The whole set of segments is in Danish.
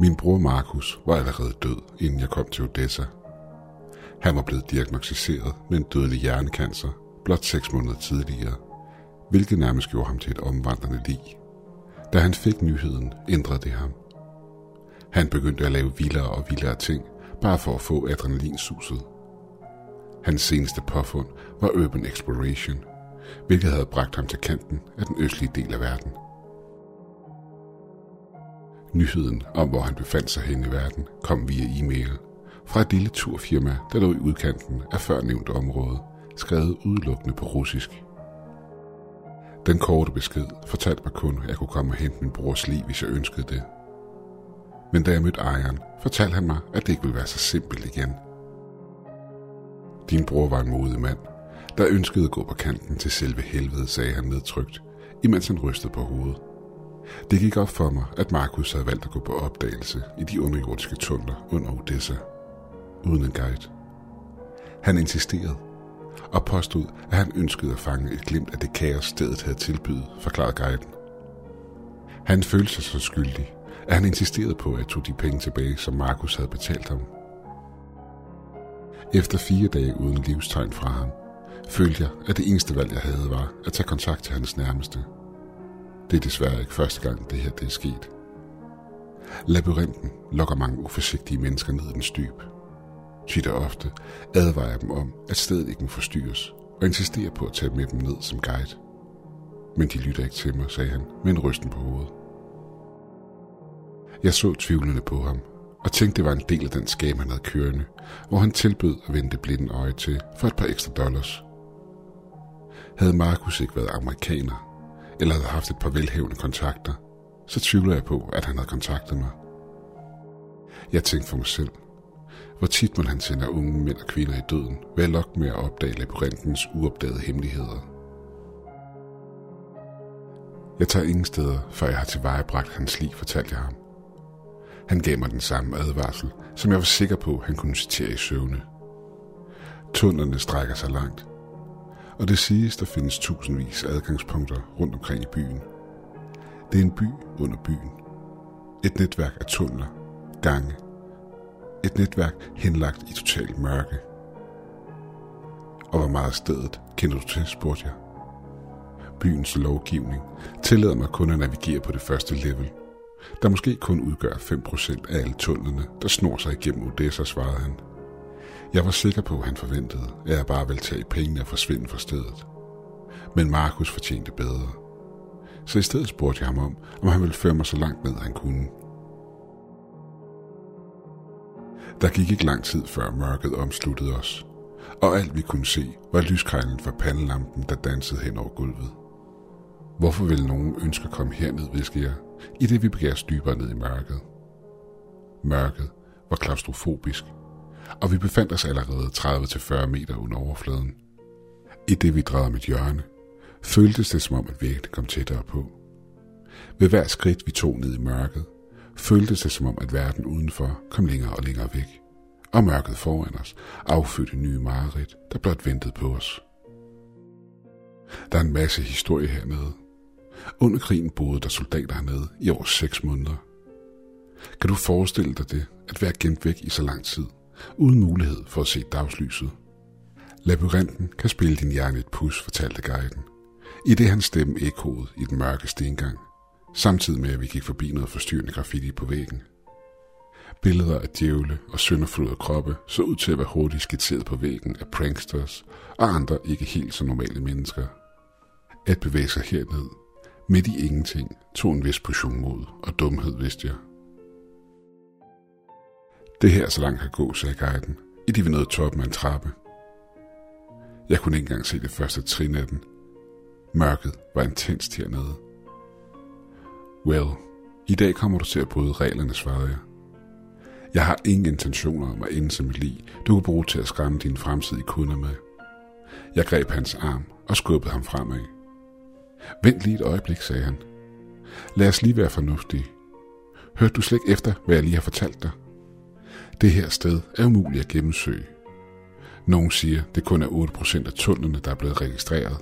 Min bror Markus var allerede død, inden jeg kom til Odessa. Han var blevet diagnostiseret med en dødelig hjernekancer blot seks måneder tidligere, hvilket nærmest gjorde ham til et omvandrende lig. Da han fik nyheden, ændrede det ham. Han begyndte at lave vildere og vildere ting, bare for at få adrenalinsuset. Hans seneste påfund var Urban Exploration, hvilket havde bragt ham til kanten af den østlige del af verden. Nyheden om, hvor han befandt sig hen i verden, kom via e-mail fra et lille turfirma, der lå i udkanten af førnævnte område, skrevet udelukkende på russisk. Den korte besked fortalte mig kun, at jeg kunne komme og hente min brors liv, hvis jeg ønskede det. Men da jeg mødte ejeren, fortalte han mig, at det ikke ville være så simpelt igen. Din bror var en modig mand, der ønskede at gå på kanten til selve helvede, sagde han nedtrykt, imens han rystede på hovedet. Det gik op for mig, at Markus havde valgt at gå på opdagelse i de underjordiske tunneler under Odessa, uden en guide. Han insisterede og påstod, at han ønskede at fange et glimt af det kaos, stedet havde tilbydet, forklarede guiden. Han følte sig så skyldig, at han insisterede på at tog de penge tilbage, som Markus havde betalt ham. Efter fire dage uden livstegn fra ham, følte jeg, at det eneste valg, jeg havde, var at tage kontakt til hans nærmeste. Det er desværre ikke første gang, det her det er sket. Labyrinten lokker mange uforsigtige mennesker ned i den styb. Tit og ofte advarer jeg dem om, at stedet ikke må forstyrres, og insisterer på at tage med dem ned som guide. Men de lytter ikke til mig, sagde han med en rysten på hovedet. Jeg så tvivlende på ham, og tænkte, det var en del af den skam, han havde kørende, hvor han tilbød at vende det blinde øje til for et par ekstra dollars. Havde Markus ikke været amerikaner, eller havde haft et par velhævende kontakter, så tvivler jeg på, at han havde kontaktet mig. Jeg tænkte for mig selv, hvor tit man han sender unge mænd og kvinder i døden ved at lokke med at opdage labyrintens uopdagede hemmeligheder. Jeg tager ingen steder, før jeg har tilvejebragt hans liv, fortalte jeg ham. Han gav mig den samme advarsel, som jeg var sikker på, han kunne citere i søvne. Tunnerne strækker sig langt, og det siges, der findes tusindvis af adgangspunkter rundt omkring i byen. Det er en by under byen. Et netværk af tunneler, gange. Et netværk henlagt i total mørke. Og hvor meget stedet kender du til, spurgte jeg. Byens lovgivning tillader mig kun at navigere på det første level – der måske kun udgør 5% af alle tunnelerne, der snor sig igennem Odessa, svarede han. Jeg var sikker på, at han forventede, at jeg bare ville tage pengene og forsvinde fra stedet. Men Markus fortjente bedre. Så i stedet spurgte jeg ham om, om han ville føre mig så langt ned, han kunne. Der gik ikke lang tid før mørket omsluttede os, og alt vi kunne se var lyskejlen fra pandelampen, der dansede hen over gulvet. Hvorfor ville nogen ønske at komme herned, viskede jeg, i det vi begav os dybere ned i mørket. Mørket var klaustrofobisk, og vi befandt os allerede 30-40 meter under overfladen. I det vi drejede mit hjørne, føltes det som om, at vægten kom tættere på. Ved hver skridt vi tog ned i mørket, føltes det som om, at verden udenfor kom længere og længere væk, og mørket foran os affødte nye mareridt, der blot ventede på os. Der er en masse historie hernede, under krigen boede der soldater hernede i over seks måneder. Kan du forestille dig det, at være gemt væk i så lang tid, uden mulighed for at se dagslyset? Labyrinten kan spille din hjerne et pus, fortalte guiden, i det hans stemme ekkoede i den mørke stengang, samtidig med at vi gik forbi noget forstyrrende graffiti på væggen. Billeder af djævle og sønderflodede kroppe så ud til at være hurtigt skitseret på væggen af pranksters og andre ikke helt så normale mennesker. At bevæge sig herned Midt i ingenting tog en vis portion mod og dumhed, vidste jeg. Det her så langt kan gå, sagde guiden, i de vi nåede toppen af en trappe. Jeg kunne ikke engang se det første trin af den. Mørket var intenst hernede. Well, i dag kommer du til at bryde reglerne, svarede jeg. Jeg har ingen intentioner om at ende som et lig, du kan bruge til at skræmme dine fremtidige kunder med. Jeg greb hans arm og skubbede ham fremad. Vent lige et øjeblik, sagde han. Lad os lige være fornuftige. Hørte du slet ikke efter, hvad jeg lige har fortalt dig? Det her sted er umuligt at gennemsøge. Nogen siger, det kun er 8% af tunnelene, der er blevet registreret.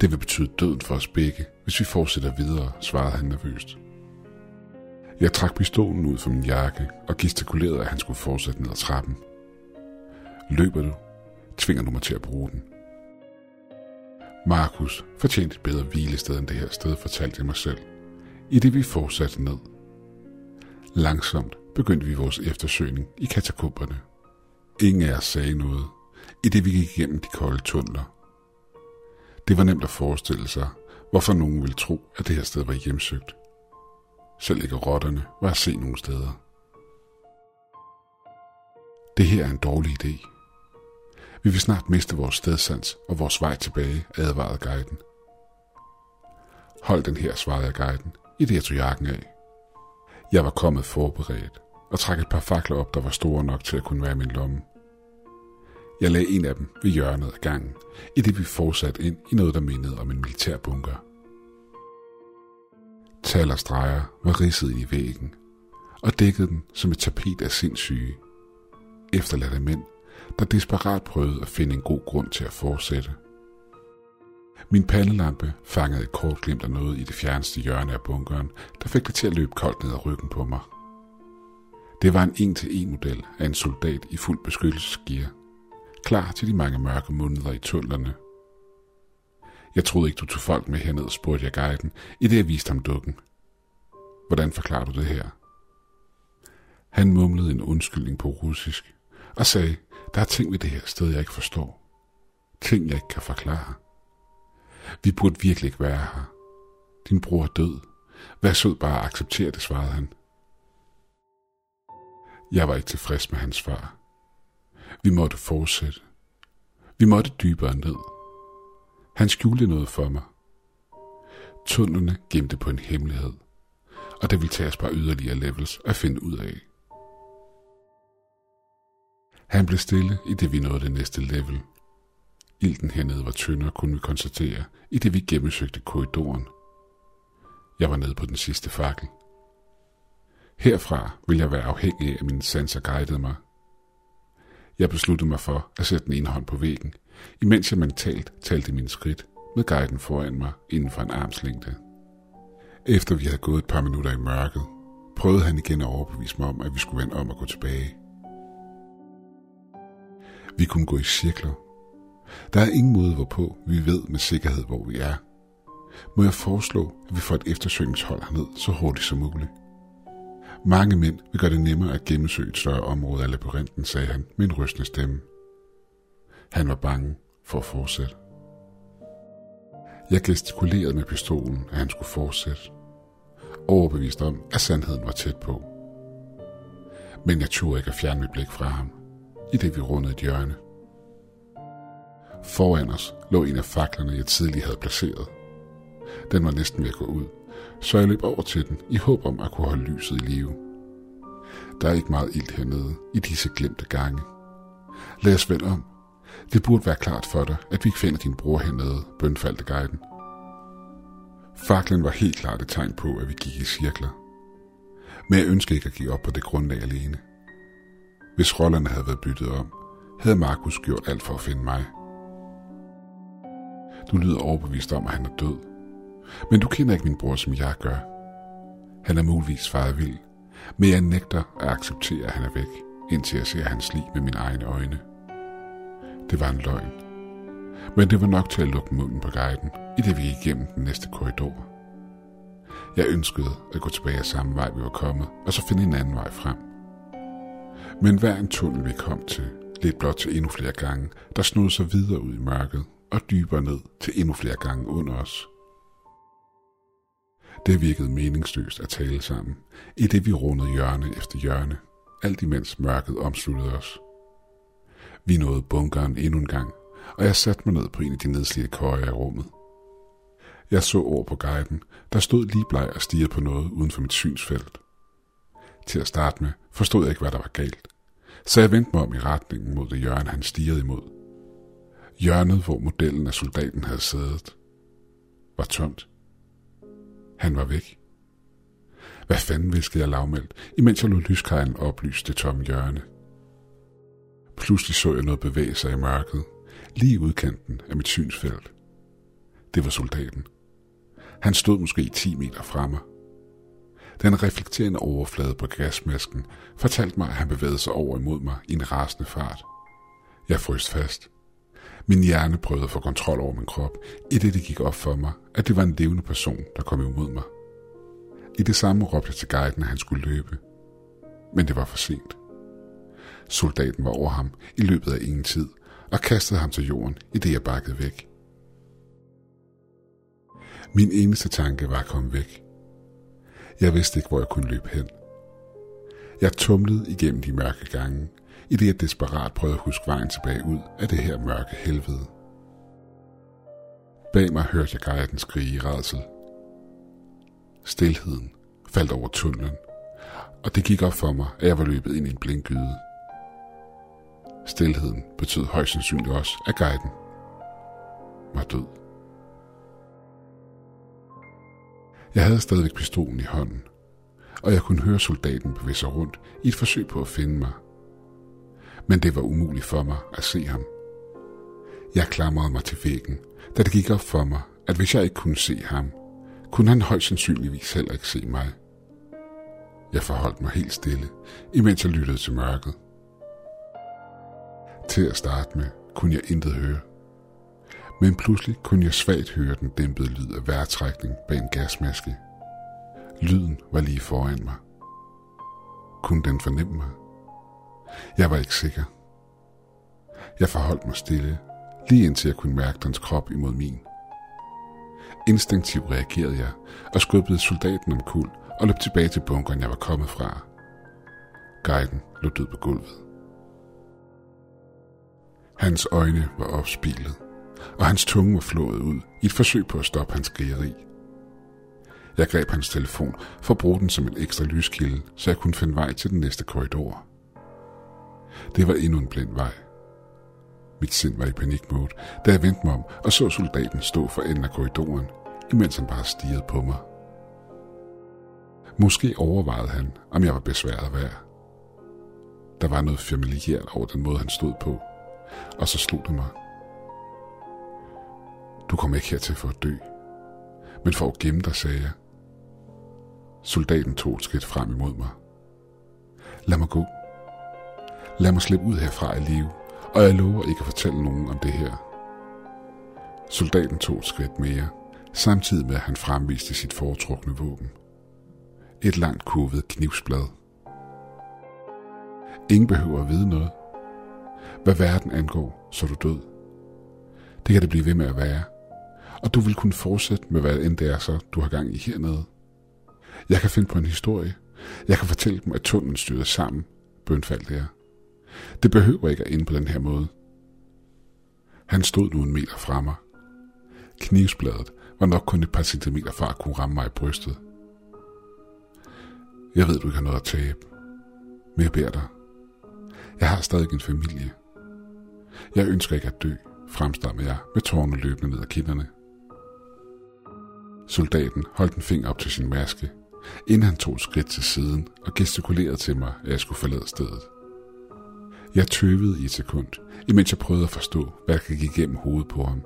Det vil betyde døden for os begge, hvis vi fortsætter videre, svarede han nervøst. Jeg trak pistolen ud fra min jakke og gestikulerede, at han skulle fortsætte ned ad trappen. Løber du, tvinger du mig til at bruge den. Markus fortjente et bedre hvilested end det her sted, fortalte jeg mig selv, i det vi fortsatte ned. Langsomt begyndte vi vores eftersøgning i katakomberne. Ingen af os sagde noget, i det vi gik igennem de kolde tunneler. Det var nemt at forestille sig, hvorfor nogen ville tro, at det her sted var hjemsøgt. Selv ikke rotterne var at se nogle steder. Det her er en dårlig idé. Vi vil snart miste vores stedsans og vores vej tilbage, advarede guiden. Hold den her, svarede jeg guiden, i det jeg tog jakken af. Jeg var kommet forberedt og trak et par fakler op, der var store nok til at kunne være i min lomme. Jeg lagde en af dem ved hjørnet af gangen, i det vi fortsatte ind i noget, der mindede om en militærbunker. Tal og streger var ridset i væggen, og dækkede den som et tapet af sindssyge. Efterladte mænd, der desperat prøvede at finde en god grund til at fortsætte. Min pandelampe fangede et kort glimt af noget i det fjerneste hjørne af bunkeren, der fik det til at løbe koldt ned ad ryggen på mig. Det var en en-til-en model af en soldat i fuld beskyttelsesgear, klar til de mange mørke måneder i tunnelerne. Jeg troede ikke, du tog folk med herned, spurgte jeg guiden, i det jeg viste ham dukken. Hvordan forklarer du det her? Han mumlede en undskyldning på russisk og sagde, der er ting ved det her sted, jeg ikke forstår. Ting, jeg ikke kan forklare. Vi burde virkelig ikke være her. Din bror er død. Vær sød bare at acceptere det, svarede han. Jeg var ikke tilfreds med hans svar. Vi måtte fortsætte. Vi måtte dybere ned. Han skjulte noget for mig. Tunnelerne gemte på en hemmelighed, og det ville tage os bare yderligere levels at finde ud af. Han blev stille, i det vi nåede det næste level. Ilden hernede var tyndere, kunne vi konstatere, i det vi gennemsøgte korridoren. Jeg var nede på den sidste fakkel. Herfra ville jeg være afhængig af, at min sanser guidede mig. Jeg besluttede mig for at sætte den ene hånd på væggen, imens jeg mentalt talte mine skridt med guiden foran mig inden for en armslængde. Efter vi havde gået et par minutter i mørket, prøvede han igen at overbevise mig om, at vi skulle vende om og gå tilbage. Vi kunne gå i cirkler. Der er ingen måde, hvorpå vi ved med sikkerhed, hvor vi er. Må jeg foreslå, at vi får et eftersøgningshold herned så hurtigt som muligt. Mange mænd vil gøre det nemmere at gennemsøge et større område af labyrinten, sagde han med en rystende stemme. Han var bange for at fortsætte. Jeg gestikulerede med pistolen, at han skulle fortsætte. Overbevist om, at sandheden var tæt på. Men jeg turde ikke at fjerne mit blik fra ham, i det vi rundede et hjørne. Foran os lå en af faklerne, jeg tidligere havde placeret. Den var næsten ved at gå ud, så jeg løb over til den i håb om at kunne holde lyset i live. Der er ikke meget ild hernede i disse glemte gange. Lad os vende om. Det burde være klart for dig, at vi ikke finder din bror hernede, bønfaldte guiden. Faklen var helt klart et tegn på, at vi gik i cirkler. Men jeg ønskede ikke at give op på det grundlag alene. Hvis rollerne havde været byttet om, havde Markus gjort alt for at finde mig. Du lyder overbevist om, at han er død. Men du kender ikke min bror, som jeg gør. Han er muligvis faret vild, men jeg nægter at acceptere, at han er væk, indtil jeg ser hans liv med mine egne øjne. Det var en løgn. Men det var nok til at lukke munden på guiden, i det vi gik igennem den næste korridor. Jeg ønskede at gå tilbage af samme vej, vi var kommet, og så finde en anden vej frem. Men hver en tunnel, vi kom til, lidt blot til endnu flere gange, der snod sig videre ud i mørket og dybere ned til endnu flere gange under os. Det virkede meningsløst at tale sammen, i det vi rundede hjørne efter hjørne, alt imens mørket omsluttede os. Vi nåede bunkeren endnu en gang, og jeg satte mig ned på en af de nedslidte køjer i rummet. Jeg så over på guiden, der stod lige bleg og stirrede på noget uden for mit synsfelt. Til at starte med forstod jeg ikke, hvad der var galt, så jeg vendte mig om i retningen mod det hjørne, han stirrede imod. Hjørnet, hvor modellen af soldaten havde siddet, var tomt. Han var væk. Hvad fanden viskede jeg lavmældt, imens jeg lod lyskejlen oplyse det tomme hjørne. Pludselig så jeg noget bevæge sig i mørket, lige i udkanten af mit synsfelt. Det var soldaten. Han stod måske 10 meter fra mig. Den reflekterende overflade på gasmasken fortalte mig, at han bevægede sig over imod mig i en rasende fart. Jeg frøs fast. Min hjerne prøvede at få kontrol over min krop, i det det gik op for mig, at det var en levende person, der kom imod mig. I det samme råbte jeg til guiden, at han skulle løbe. Men det var for sent. Soldaten var over ham i løbet af ingen tid, og kastede ham til jorden, i det jeg bakkede væk. Min eneste tanke var at komme væk. Jeg vidste ikke, hvor jeg kunne løbe hen. Jeg tumlede igennem de mørke gange, i det jeg desperat prøvede at huske vejen tilbage ud af det her mørke helvede. Bag mig hørte jeg guiden skrige i redsel. Stilheden faldt over tunnelen, og det gik op for mig, at jeg var løbet ind i en blindgyde. Stilheden betød højst sandsynligt også, at guiden var død. Jeg havde stadigvæk pistolen i hånden, og jeg kunne høre soldaten bevæge sig rundt i et forsøg på at finde mig. Men det var umuligt for mig at se ham. Jeg klamrede mig til væggen, da det gik op for mig, at hvis jeg ikke kunne se ham, kunne han højst sandsynligvis heller ikke se mig. Jeg forholdt mig helt stille, imens jeg lyttede til mørket. Til at starte med kunne jeg intet høre. Men pludselig kunne jeg svagt høre den dæmpede lyd af vejrtrækning bag en gasmaske. Lyden var lige foran mig. Kunne den fornemme mig? Jeg var ikke sikker. Jeg forholdt mig stille, lige indtil jeg kunne mærke dens krop imod min. Instinktivt reagerede jeg og skubbede soldaten om kul og løb tilbage til bunkeren, jeg var kommet fra. Guiden lå død på gulvet. Hans øjne var opspilet, og hans tunge var flået ud i et forsøg på at stoppe hans skrigeri. Jeg greb hans telefon for at bruge den som en ekstra lyskilde, så jeg kunne finde vej til den næste korridor. Det var endnu en blind vej. Mit sind var i panikmode, da jeg vendte mig om og så soldaten stå for enden af korridoren, imens han bare stirrede på mig. Måske overvejede han, om jeg var besværet værd. Der var noget familiært over den måde, han stod på, og så slog det mig. Du kommer ikke hertil for at dø, men for at gemme dig, sagde jeg. Soldaten tog et skridt frem imod mig. Lad mig gå. Lad mig slippe ud herfra i live, og jeg lover ikke at fortælle nogen om det her. Soldaten tog et skridt mere, samtidig med at han fremviste sit foretrukne våben. Et langt kurvet knivsblad. Ingen behøver at vide noget. Hvad verden angår, så er du død. Det kan det blive ved med at være. Og du vil kunne fortsætte med, hvad end det er så, du har gang i hernede. Jeg kan finde på en historie. Jeg kan fortælle dem, at tunnelen styrede sammen, bønfaldt jeg. Det behøver ikke at ende på den her måde. Han stod nu en meter fra mig. Knivsbladet var nok kun et par centimeter fra at kunne ramme mig i brystet. Jeg ved, du ikke har noget at tabe. Men jeg beder dig. Jeg har stadig en familie. Jeg ønsker ikke at dø, fremstammer jeg med tårne løbende ned ad kinderne. Soldaten holdt en finger op til sin maske, inden han tog et skridt til siden og gestikulerede til mig, at jeg skulle forlade stedet. Jeg tøvede i et sekund, imens jeg prøvede at forstå, hvad der gik igennem hovedet på ham.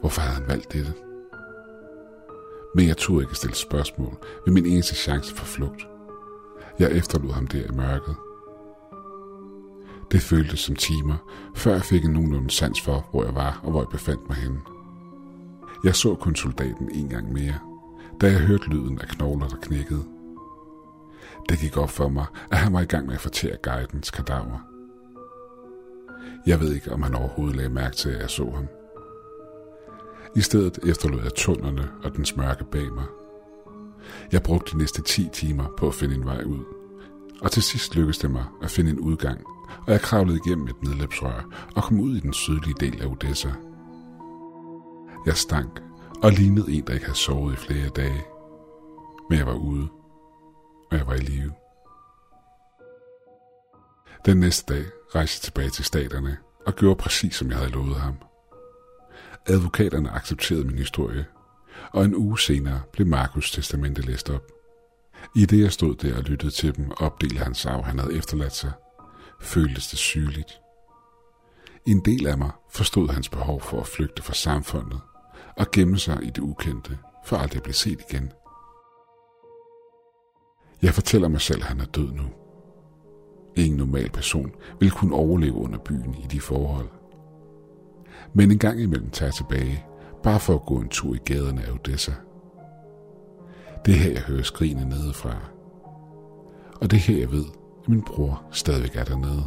Hvorfor havde han valgt dette? Men jeg turde ikke stille spørgsmål ved min eneste chance for flugt. Jeg efterlod ham der i mørket. Det føltes som timer, før jeg fik en nogenlunde sans for, hvor jeg var og hvor jeg befandt mig henne. Jeg så kun soldaten en gang mere, da jeg hørte lyden af knogler, der knækkede. Det gik op for mig, at han var i gang med at fortære guidens kadaver. Jeg ved ikke, om han overhovedet lagde mærke til, at jeg så ham. I stedet efterlod jeg tunnerne og den mørke bag mig. Jeg brugte de næste 10 timer på at finde en vej ud. Og til sidst lykkedes det mig at finde en udgang, og jeg kravlede igennem et nedløbsrør og kom ud i den sydlige del af Odessa. Jeg stank og lignede en, der ikke havde sovet i flere dage. Men jeg var ude, og jeg var i live. Den næste dag rejste jeg tilbage til staterne og gjorde præcis, som jeg havde lovet ham. Advokaterne accepterede min historie, og en uge senere blev Markus testamente læst op. I det jeg stod der og lyttede til dem opdele hans arv, han havde efterladt sig, føltes det sygeligt. En del af mig forstod hans behov for at flygte fra samfundet og gemme sig i det ukendte, for aldrig at blive set igen. Jeg fortæller mig selv, at han er død nu. Ingen normal person vil kunne overleve under byen i de forhold. Men en gang imellem tager jeg tilbage, bare for at gå en tur i gaderne af Odessa. Det er her, jeg hører skrigene nedefra. Og det er her, jeg ved, at min bror stadigvæk er dernede.